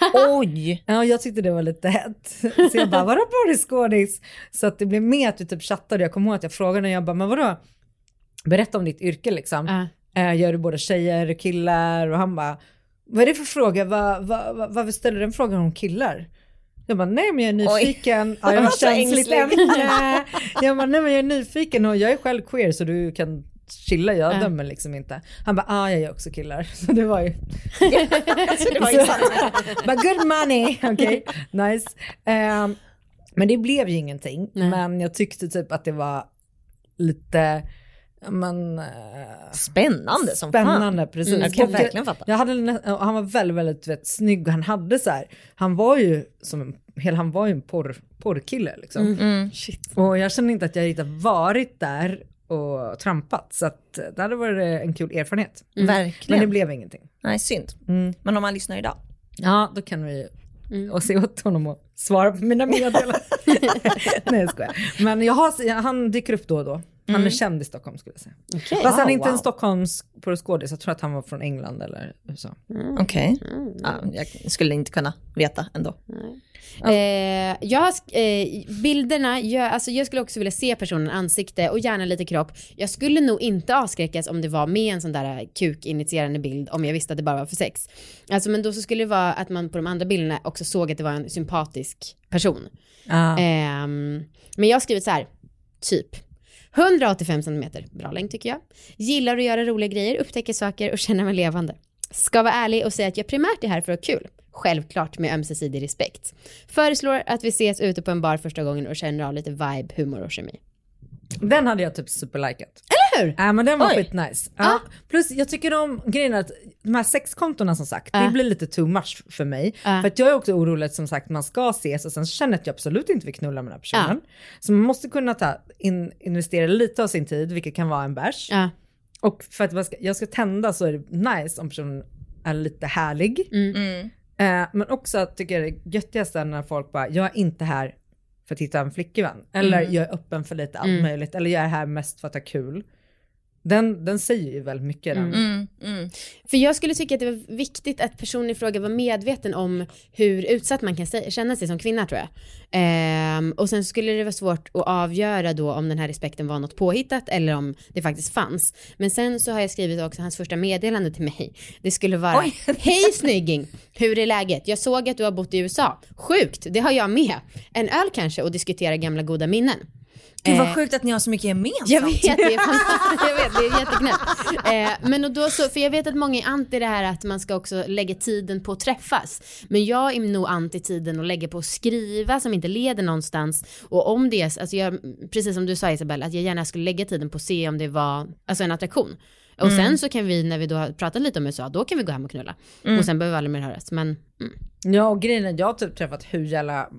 [laughs] Oj! Ja, jag tyckte det var lite hett. Så jag bara, vadå porrskådis? Så att det blev med att vi typ chattade. Jag kommer ihåg att jag frågade när jag bara, men vadå? Berätta om ditt yrke liksom. Eh, gör du både tjejer och killar? Och han bara, vad är det för fråga? Va, va, va, varför ställer du den frågan om killar? Jag bara, nej men jag är nyfiken. Ja, [laughs] jag var Så känsligt ängslig. ämne. Jag bara, nej men jag är nyfiken och jag är själv queer så du kan chilla, jag Ja. dömer liksom inte. Han bara, ah jag gör också killar. [laughs] Så det var ju [laughs] alltså, det var intressant. [laughs] But good money, okej, nice. Ehm, men det blev ju ingenting. Nej. Men jag tyckte typ att det var lite, men, eh, Spännande som spännande. fan. Precis. Mm, jag kan Och verkligen fatta. Jag hade, han var väldigt, väldigt vet, snygg och han hade så här, han var ju som en, hela, han var ju en porr, porrkille liksom. Mm. Och jag känner inte att jag riktigt varit där och trampat. Så att eh, det hade varit en kul erfarenhet. Men Verkligen. det blev ingenting. Nej, synd. Mm. Men om man lyssnar idag. Ja, då kan vi och se åt honom och svara på mina meddelanden. [laughs] Nej jag skojar. Men jag har, han dyker upp då och då. Han är känd i Stockholm skulle jag säga. Okej. Fast han är Wow, inte en wow. Stockholms skådis, jag tror att han var från England eller USA. Okej. Ja, jag skulle inte kunna veta ändå. Eh, jag, eh, bilderna, jag, alltså jag skulle också vilja se personen ansikte och gärna lite kropp. Jag skulle nog inte avskräckas om det var med en sån där kukinitierande bild om jag visste att det bara var för sex. Alltså men då så skulle det vara att man på de andra bilderna också såg att det var en sympatisk person. Ah. Ehm, men jag har skrivit så här, typ. 185 cm, bra längd tycker jag. Gillar att göra roliga grejer, upptäcka saker och känna mig levande. Ska vara ärlig och säga att jag primärt är här för att ha kul. Självklart med ömsesidig respekt. Föreslår att vi ses ute på en bar första gången och känner av lite vibe, humor och kemi. Den hade jag typ superlikat. Eller hur? Ja men den var skitnice. Ja. Plus jag tycker om grejen är att de här sexkontona som sagt, det Ja. blir lite too much för mig. Ja. För att jag är också orolig att som sagt man ska ses och sen känner jag att jag absolut inte vill knulla med den här personen. Så man måste kunna ta, in, investera lite av sin tid, vilket kan vara en bärs. Och för att jag ska, jag ska tända så är det nice om personen är lite härlig. Mm. Eh, men också att tycker jag det göttigaste är när folk bara, jag är inte här för att hitta en flickvän. Eller jag är öppen för lite allt Mm. möjligt. Eller jag är här mest för att ha kul. Den, den säger ju väldigt mycket den. Mm. Mm. För jag skulle tycka att det var viktigt att personen i fråga var medveten om hur utsatt man kan känna sig som kvinna tror jag. Ehm, och sen skulle det vara svårt att avgöra då om den här respekten var något påhittat eller om det faktiskt fanns. Men sen så har jag skrivit också hans första meddelande till mig. Det skulle vara Oj. [laughs] Hej snygging! Hur är läget? Jag såg att du har bott i USA. Sjukt, det har jag med. En öl kanske och diskutera gamla goda minnen. Gud Eh, vad sjukt att ni har så mycket gemensamt. jag vet, det är, jag vet, det är jätteknäppt. Eh, men och då så, för jag vet att många är anti det här att man ska också lägga tiden på att träffas. Men jag är nog anti tiden att lägga på att skriva som inte leder någonstans. Och om det är, alltså jag, precis som du sa Isabel, att jag gärna skulle lägga tiden på att se om det var alltså en attraktion. Och sen så kan vi, när vi då har pratat lite om USA, då kan vi gå hem och knulla. Och sen behöver vi aldrig mer höras. Men mm. Ja och grejen är att jag har typ träffat hur jävla,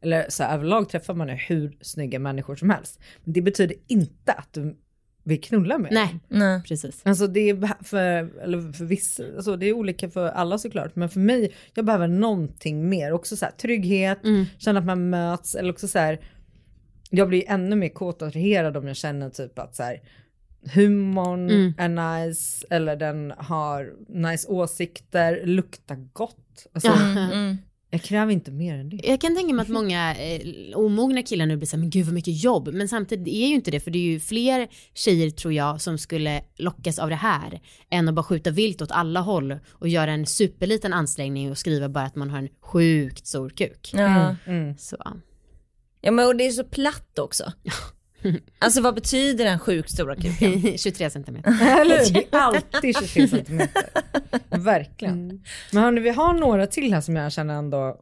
eller så här, överlag träffar man hur snygga människor som helst. Men det betyder inte att du vill knulla med nej. Nej. precis. Alltså det är för, eller för vissa, alltså det är olika för alla såklart. Men för mig, jag behöver någonting mer. Också så här, trygghet, Mm. känna att man möts. Eller också så här, jag blir ännu mer kåt och attraherad om jag känner typ att så här, humorn Mm. är nice. Eller den har nice åsikter, luktar gott. Alltså, Mm. Jag kräver inte mer än det. Jag kan tänka mig att många eh, omogna killar nu blir såhär, men gud vad mycket jobb. Men samtidigt är ju inte det, för det är ju fler tjejer tror jag som skulle lockas av det här än att bara skjuta vilt åt alla håll och göra en superliten ansträngning och skriva bara att man har en sjukt stor kuk. Ja. Mm. Så. ja men och det är så platt också. [laughs] Alltså vad betyder den sjukt stora kuken? [laughs] 23 centimeter. [laughs] Eller hur? Det är alltid 23 centimeter. Verkligen. Men hörni, vi har några till här som jag känner ändå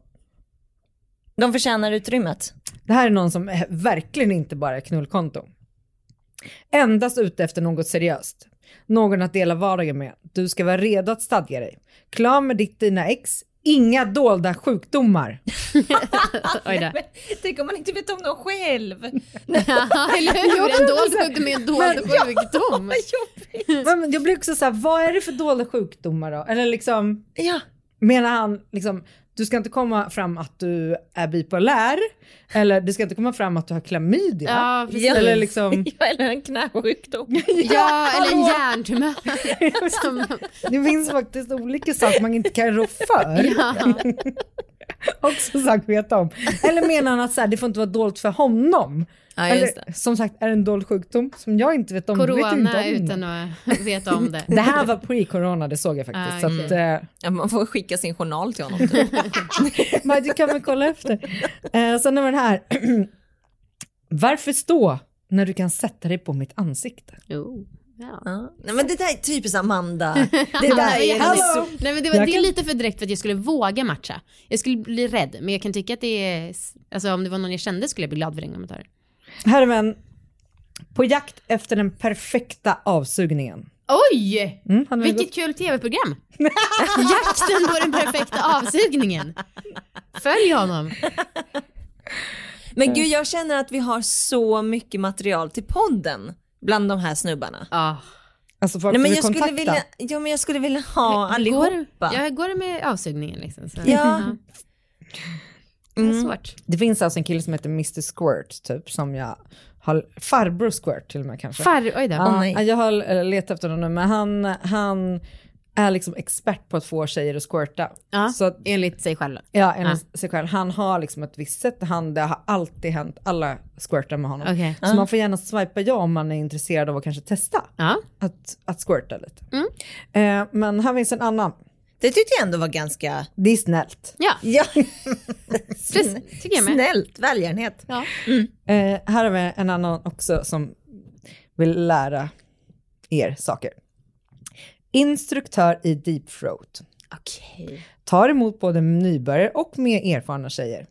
De förtjänar utrymmet. Det här är någon som är verkligen inte bara är knullkonto. Endast ute efter något seriöst. Någon att dela vardagen med. Du ska vara redo att stadga dig. Klar med ditt dina ex. Inga dolda sjukdomar. [laughs] Oj då. Tänk om man inte vet om dem själv. [laughs] Eller hur? En dold sjukdom är en dold sjukdom. [laughs] Men jag blir också så här, vad är det för dolda sjukdomar då? Eller liksom, Ja. menar han liksom, du ska inte komma fram att du är bipolär. Eller det ska inte komma fram att du har klamydia. Ja, precis. Eller liksom, [laughs] ja, eller en knäsjukdom. [laughs] Ja, eller en hjärntumör. Som- [laughs] det finns faktiskt olika saker man inte kan rå för. [laughs] också sagt veta om. Eller menar han att så här, det får inte vara dåligt för honom? Ja, just Eller, som sagt, är det en dold sjukdom som jag inte vet om? Du vet inte Corona om utan det. att [laughs] veta om det. det här var pre-corona, det såg jag faktiskt. Ah, så att, eh, Ja, man får skicka sin journal till honom. Typ. [laughs] men du kan väl kolla efter. Eh, sen har vi den här. [clears throat] Varför stå när du kan sätta dig på mitt ansikte? Jo. Ja. Ja. Nej, men det där är typiskt Amanda. [laughs] Det där är Hallå! så... Nej men det, var, det är lite för direkt för att jag skulle våga matcha. Jag skulle bli rädd, men jag kan tycka att det är, alltså om det var någon jag kände skulle jag bli glad för den kommentarer. Här är en på jakt efter den perfekta avsugningen. Oj! Mm, Vilket kul tv-program! [laughs] Jakten på den perfekta avsugningen. Följ honom. Men gud, jag känner att vi har så mycket material till podden bland de här snubbarna. Ah. Alltså folk Nej, men jag skulle kontakta. vilja, ja, men jag skulle vilja ha allihopa. Går, ja, går det med avsugningen liksom? Så. Ja. Det är Mm. svårt. Det finns alltså en kille som heter Mr Squirt, typ, som jag har, farbror Squirt till och med kanske. Far, oj då. Ja, nej. jag har eh, letat efter honom nu, men han, han är liksom expert på att få tjejer att squirta. Ja, Så att, enligt sig själv. ja, enligt sig själv. Han har liksom ett visst sätt, han, det har alltid hänt, alla squirtar med honom. Okej. Så man får gärna swipa ja om man är intresserad av att kanske testa Ja. att, att squirta lite. Mm. Eh, men här finns en annan, Det tyckte jag ändå var ganska, det är snällt. ja, ja, [laughs] med. snällt, välgörenhet. Ja. Eh, här har vi en annan också som vill lära er saker. Instruktör i deep throat. Okej. Tar emot både nybörjare och mer erfarna tjejer.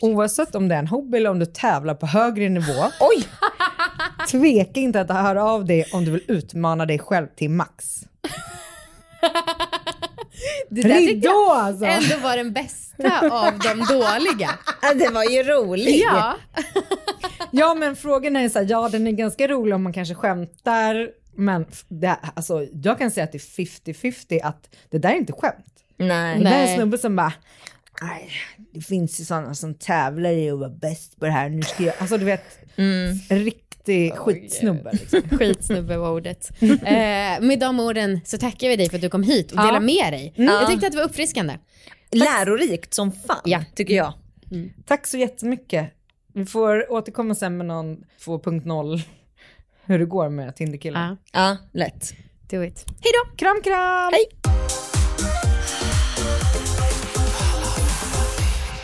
Oavsett om det är en hobby eller om du tävlar på högre nivå. [laughs] Oj! Tveka inte att höra av dig om du vill utmana dig själv till max. [laughs] Det där Ridå jag alltså! ändå var den bästa av de dåliga. [laughs] Det var ju roligt. Ja. Ja men frågan är så här, ja den är ganska rolig om man kanske skämtar. Men det, alltså, jag kan säga att det är 50-50 att det där är inte skämt. Nej. Det där är en snubbe som bara, nej det finns ju sådana som tävlar i att vara bäst på det här. Nu ska jag, alltså du vet, en riktig skitsnubbe. Liksom. [laughs] Skitsnubbe var ordet. [laughs] Eh, med de orden så tackar vi dig för att du kom hit och Ja. delade med dig. Mm. Jag tyckte att det var uppfriskande. Lärorikt som fan, Ja. tycker jag. Tack så jättemycket. Vi får återkomma sen med någon 2.0 hur det går med Tinderkillen. Ja, Ja, lätt. do it. Hej då! Kram kram! Hej.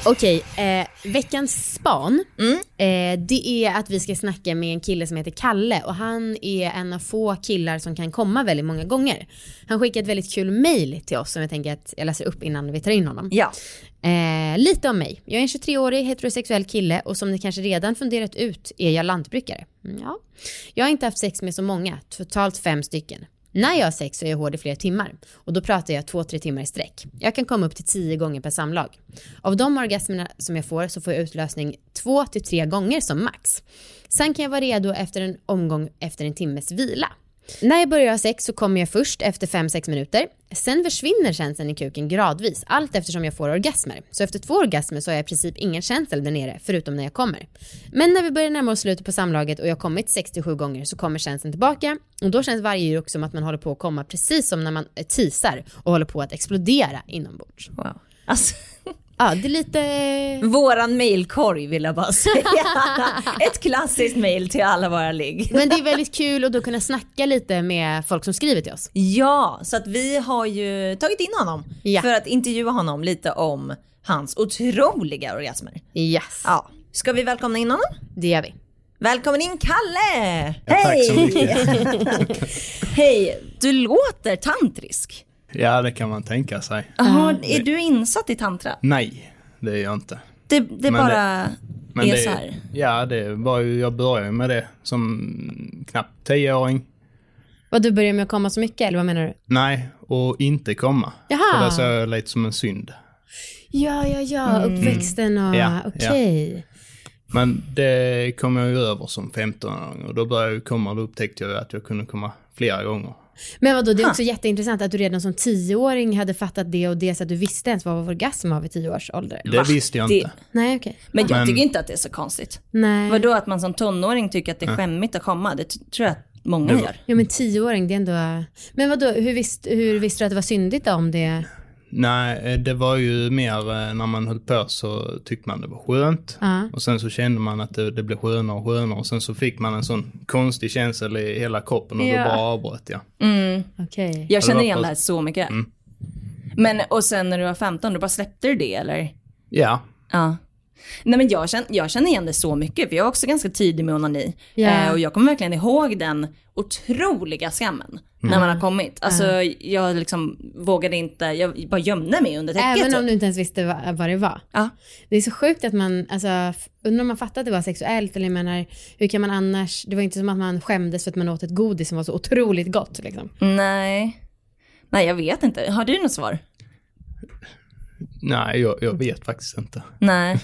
Okej, eh, veckans span, Mm. eh, det är att vi ska snacka med en kille som heter Kalle och han är en av få killar som kan komma väldigt många gånger. Han skickade ett väldigt kul mail till oss som jag tänker att jag läser upp innan vi tar in honom. Ja. Eh, lite om mig. Jag är en 23-årig heterosexuell kille och som ni kanske redan funderat ut är jag lantbrukare. Mm, Ja. Jag har inte haft sex med så många, totalt fem stycken. När jag har sex så är jag hård i flera timmar och då pratar jag två, tre timmar i sträck. Jag kan komma upp till tio gånger per samlag. Av de orgasmerna som jag får så får jag utlösning två till tre gånger som max. Sen kan jag vara redo efter en omgång efter en timmes vila. När jag börjar ha sex så kommer jag först efter 5-6 minuter. Sen försvinner känslan i kuken gradvis, allt eftersom jag får orgasmer. Så efter två orgasmer så har jag i princip ingen känsel där nere, förutom när jag kommer. Men när vi börjar närma oss slutet på samlaget och jag kommit 67 gånger så kommer känslan tillbaka. Och då känns varje ruck som att man håller på att komma precis som när man tisar teasar och håller på att explodera inombords. Wow. Alltså, Ja, det är lite... våran mailkorg vill jag bara [laughs] säga. Ett klassiskt mail till alla våra ligg. Men det är väldigt kul att då kunna snacka lite med folk som skriver till oss. Ja, så att vi har ju tagit in honom Ja. för att intervjua honom lite om hans otroliga orgasmer. Yes, Ja, ska vi välkomna in honom? det gör vi. Välkommen in Kalle! Ja, tack så mycket. [laughs] [laughs] Hej! Du låter tantrisk. Ja, det kan man tänka sig. Jaha, är du insatt i tantra? Nej, det är jag inte. Det, det Men bara Men är det, så här. Ja, det var ju, jag började med det som knappt tioåring. Vad du börjar med att komma så mycket eller vad menar du? Nej, och inte komma. Jaha. För det såg jag lite som en synd. Ja, ja, ja, uppväxten och Ja, okej. Men det kom jag ju över som 15-åring och då började jag komma och då upptäckte jag att jag kunde komma flera gånger. Men vadå, det är också jätteintressant att du redan som tioåring hade fattat det och det så att du visste ens vad orgasm var vid tio års ålder. Det visste jag Det- inte. Nej, okej. Men jag Men- tycker inte att det är så konstigt. Nej. Vadå att man som tonåring tycker att det är skämmigt att komma? Det tror jag att många Det- gör. Ja, men tioåring, det är ändå... Men vadå, hur, visst, hur visste du att det var syndigt då, om det... Nej, det var ju mer eh, när man höll på så tyckte man det var skönt. Ja. Och sen så kände man att det, det blev skönare och skönare och sen så fick man en sån konstig känsla i hela kroppen och Ja. då bara avbröt jag. Okej. Jag känner igen det här så mycket. Men och sen när du var 15, då bara släppte du det eller? Ja, Ja. Nej men jag känner, jag känner igen det så mycket, för jag var också ganska tidig med onani. Ja. Eh, och jag kommer verkligen ihåg den otroliga skammen när man har kommit. Alltså jag liksom vågade inte, jag bara gömde mig under täcket. Även om typ. du inte ens visste vad, vad det var. Ja. Det är så sjukt att man, alltså, undrar om man fattade att det var sexuellt eller jag menar, hur kan man annars, det var inte som att man skämdes för att man åt ett godis som var så otroligt gott liksom. Nej. Nej jag vet inte, har du något svar? nej jag, jag vet faktiskt inte. Nej.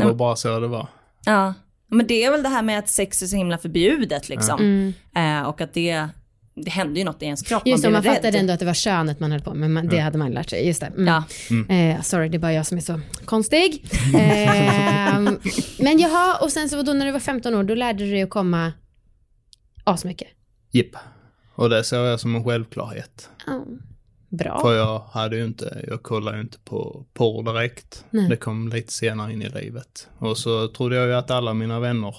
Det var bara så det var. Ja. Men det är väl det här med att sex är så himla förbjudet liksom. Eh, och att det, det händer ju något i ens kropp, Just det, man man fattade rädd. ändå att det var könet man höll på med, men det hade man lärt sig. Just det. Mm. Ja. Eh, sorry, det är bara jag som är så konstig. Eh, men jaha, och sen så då när du var 15 år, då lärde du dig att komma asmycket. Jipp. Och det såg jag som en självklarhet. Ja. Bra. För jag hade ju inte, jag kollade ju inte på porr direkt. Nej. Det kom lite senare in i livet. Och så trodde jag ju att alla mina vänner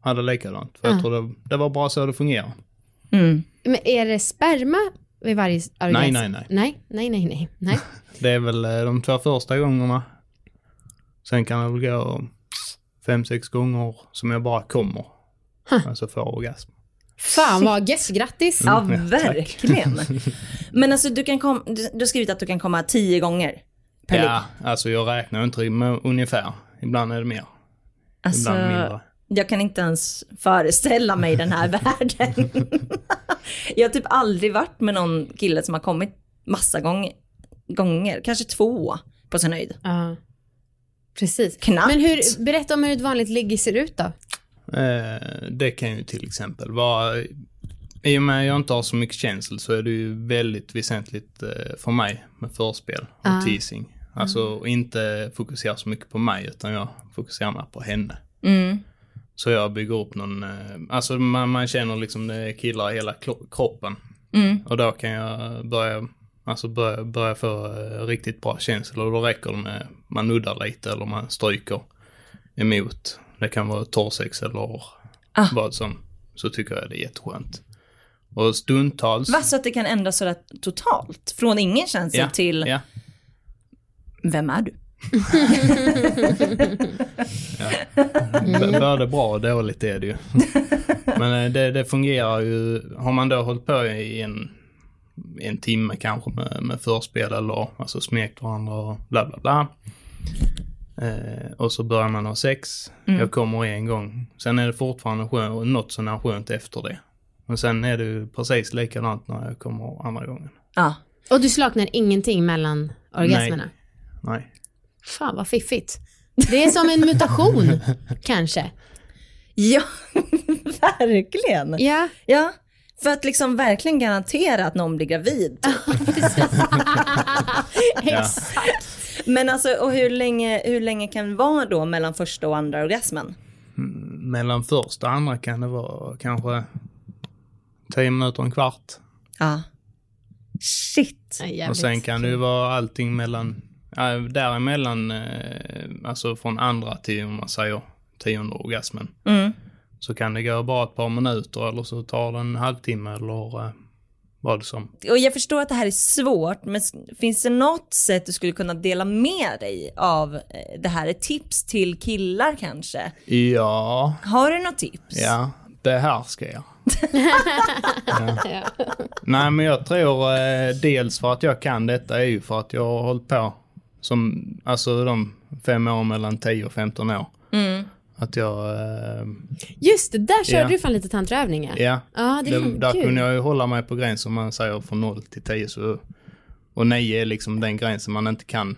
hade likadant. För jag trodde det var bara så det fungerar. Mm. Men är det sperma vid varje orgasm? Nej, nej, nej. Nej, nej, nej, nej. nej. [laughs] Det är väl eh, de två första gångerna. Sen kan det väl gå fem, sex gånger som jag bara kommer. Alltså får orgasm. Fan vad gött, grattis. Ja, Mm, verkligen. [laughs] Men alltså du kan komma, du, du har skrivit att du kan komma tio gånger per. Ja, alltså jag räknar inte med ungefär. Ibland är det mer, Alltså, ibland mindre. jag kan inte ens föreställa mig den här [laughs] världen. jag har typ aldrig varit med någon kille som har kommit massa gång, gånger, kanske två på sin höjd. Ja. Precis. Knappt. Men hur, berätta om hur ett vanligt ligg ser ut då. Eh, det kan ju till exempel vara, i och med att jag inte har så mycket känsel så är det ju väldigt väsentligt eh, för mig med förspel och Ah. teasing. Alltså inte fokusera så mycket på mig utan jag fokuserar mer på henne. Mm. Så jag bygger upp någon, eh, alltså man, man känner liksom det killar i hela kroppen. Mm. Och då kan jag börja, alltså börja, börja få riktigt bra känsel och då räcker det med man nuddar lite eller man stryker emot. Det kan vara torrsex eller Ah. vad som. Så tycker jag det är jätteskönt. Och stundtals. Va, så att det kan ändras sådär totalt? Från ingen känsel Ja, till, ja. vem är du? [laughs] B- Både bra och dåligt är det ju. Men eh, det, det fungerar ju, har man då hållit på i en, en timme kanske med, med förspel eller alltså smekt varandra och bla bla bla. Eh, och så börjar man ha sex. Jag kommer en gång. Sen är det fortfarande skön, något sånär skönt efter det. Och sen är det precis likadant när jag kommer andra gången. Ja. Och du slaknar ingenting mellan orgasmerna? Nej. Fan vad fiffigt. Det är som en mutation, [laughs] kanske. Ja, [laughs] verkligen. Ja, Ja, för att liksom verkligen garantera att någon blir gravid. [laughs] exakt. Men alltså, och hur länge, hur länge kan det vara då mellan första och andra orgasmen? Mellan första och andra kan det vara kanske 10 minuter, en kvart. Ja. Shit. Och sen kan det ju vara allting mellan, ja, däremellan, eh, alltså från andra till om man säger tionde orgasmen. Mm. Så kan det gå bara ett par minuter eller så tar det en halvtimme eller eh, vad som. Och jag förstår att det här är svårt, men finns det något sätt du skulle kunna dela med dig av eh, det här? Ett tips till killar kanske? Ja, Har du något tips? ja, behärska er. [laughs] ja. Nej men jag tror eh, dels för att jag kan detta är ju för att jag har hållit på som, alltså de fem år mellan 10 och 15 år. Mm. Att jag, eh, Just det, där körde Ja. du fan lite tantraövningar. ja, Ja, det är Det, där kul. kunde jag ju hålla mig på gränsen man säger från 0 till 10 så, och 9 är liksom den gränsen man inte kan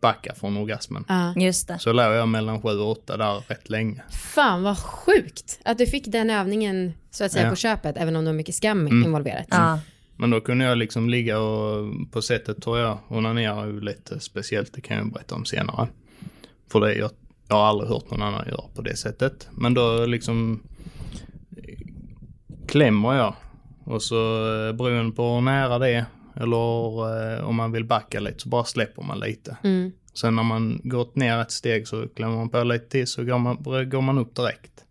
backa från orgasmen. Ja. Just det. Så låg jag mellan 7 och 8 där rätt länge. Fan vad sjukt att du fick den övningen så att säga Ja. på köpet, även om det var mycket skam involverat. Ja. Men då kunde jag liksom ligga och på sättet tror jag onanerar ju lite speciellt, det kan jag berätta om senare. För det, jag, jag har aldrig hört någon annan göra på det sättet. Men då liksom eh, klämmer jag och så eh, beroende på hur nära det är eller eh, om man vill backa lite så bara släpper man lite. Mm. Sen när man gått ner ett steg så klämmer man på lite till så går man, går man upp direkt.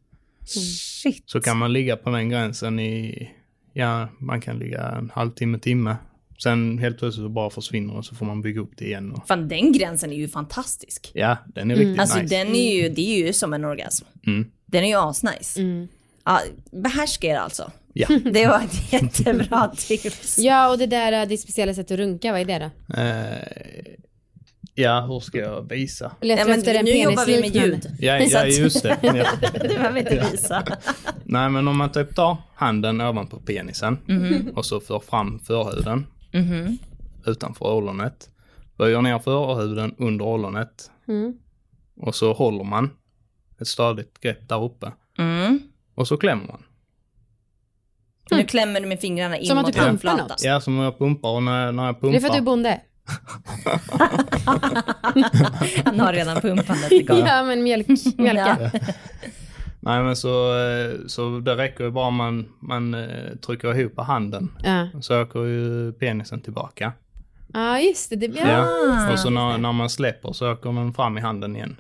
Shit. Så kan man ligga på den gränsen i, ja, man kan ligga en halvtimme, timme. Sen helt plötsligt så bara försvinner och så får man bygga upp det igen. Och, Fan, den gränsen är ju fantastisk. ja, den är riktigt Alltså nice. den är ju, det är ju som en orgasm. Mm. Den är ju asnice. Mm. Ja, behärska er alltså. Ja. [laughs] Det var ett jättebra [laughs] tips. Ja, och det där, äh, ditt speciella sätt att runka, vad är det då? Eh, ja, hur ska jag visa? Letar Ja, men efter en nu jobbar vi med ljud. Ja, ja just det. [laughs] Ja. Du behöver inte visa. Nej, men om man typ tar handen ovanpå penisen och så för fram förhuden Mhm. utanför ollonet. Böjer ner förhuden under ollonet Mm. och så håller man ett stadigt grepp där uppe. Mm. Och så klämmer man. Nu klämmer du med fingrarna in Som mot handflatan. Ja, som jag pumpar och när, när jag pumpar. Det är för att du är bonde. [laughs] Han har redan pumpandet igång. Ja, men mjölk, mjölka. Nej men så, eh, så det räcker ju bara om man, man eh, trycker ihop handen. Ja, Så åker ju penisen tillbaka. ja just det. det ja. Ja. Och så när, när man släpper så åker den fram i handen igen.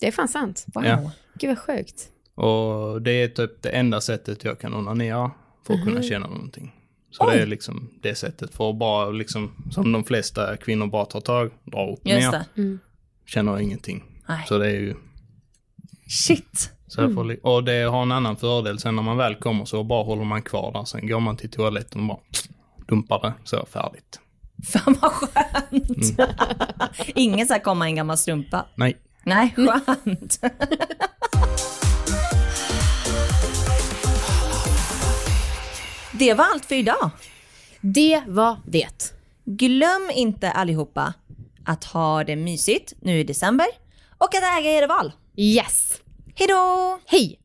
Det är fan sant. Wow. Ja. Gud vad sjukt. Och det är typ det enda sättet jag kan onanera för att kunna känna någonting. Så det är liksom det sättet för att bara liksom, som de flesta kvinnor bara tar tag, drar upp Just ner, det. känner ingenting. Nej. Så det är ju, Shit. Så jag får, och det har en annan fördel, sen när man väl kommer så bara håller man kvar där. Sen går man till toaletten och bara dumpar det, så färdigt. Fan vad skönt. [laughs] Ingen så här komma i en gammal strumpa. Nej. Nej, skönt. [laughs] Det var allt för idag. Det var det. Glöm inte allihopa att ha det mysigt nu i december och att äga era val. Yes. Hej då! Hej!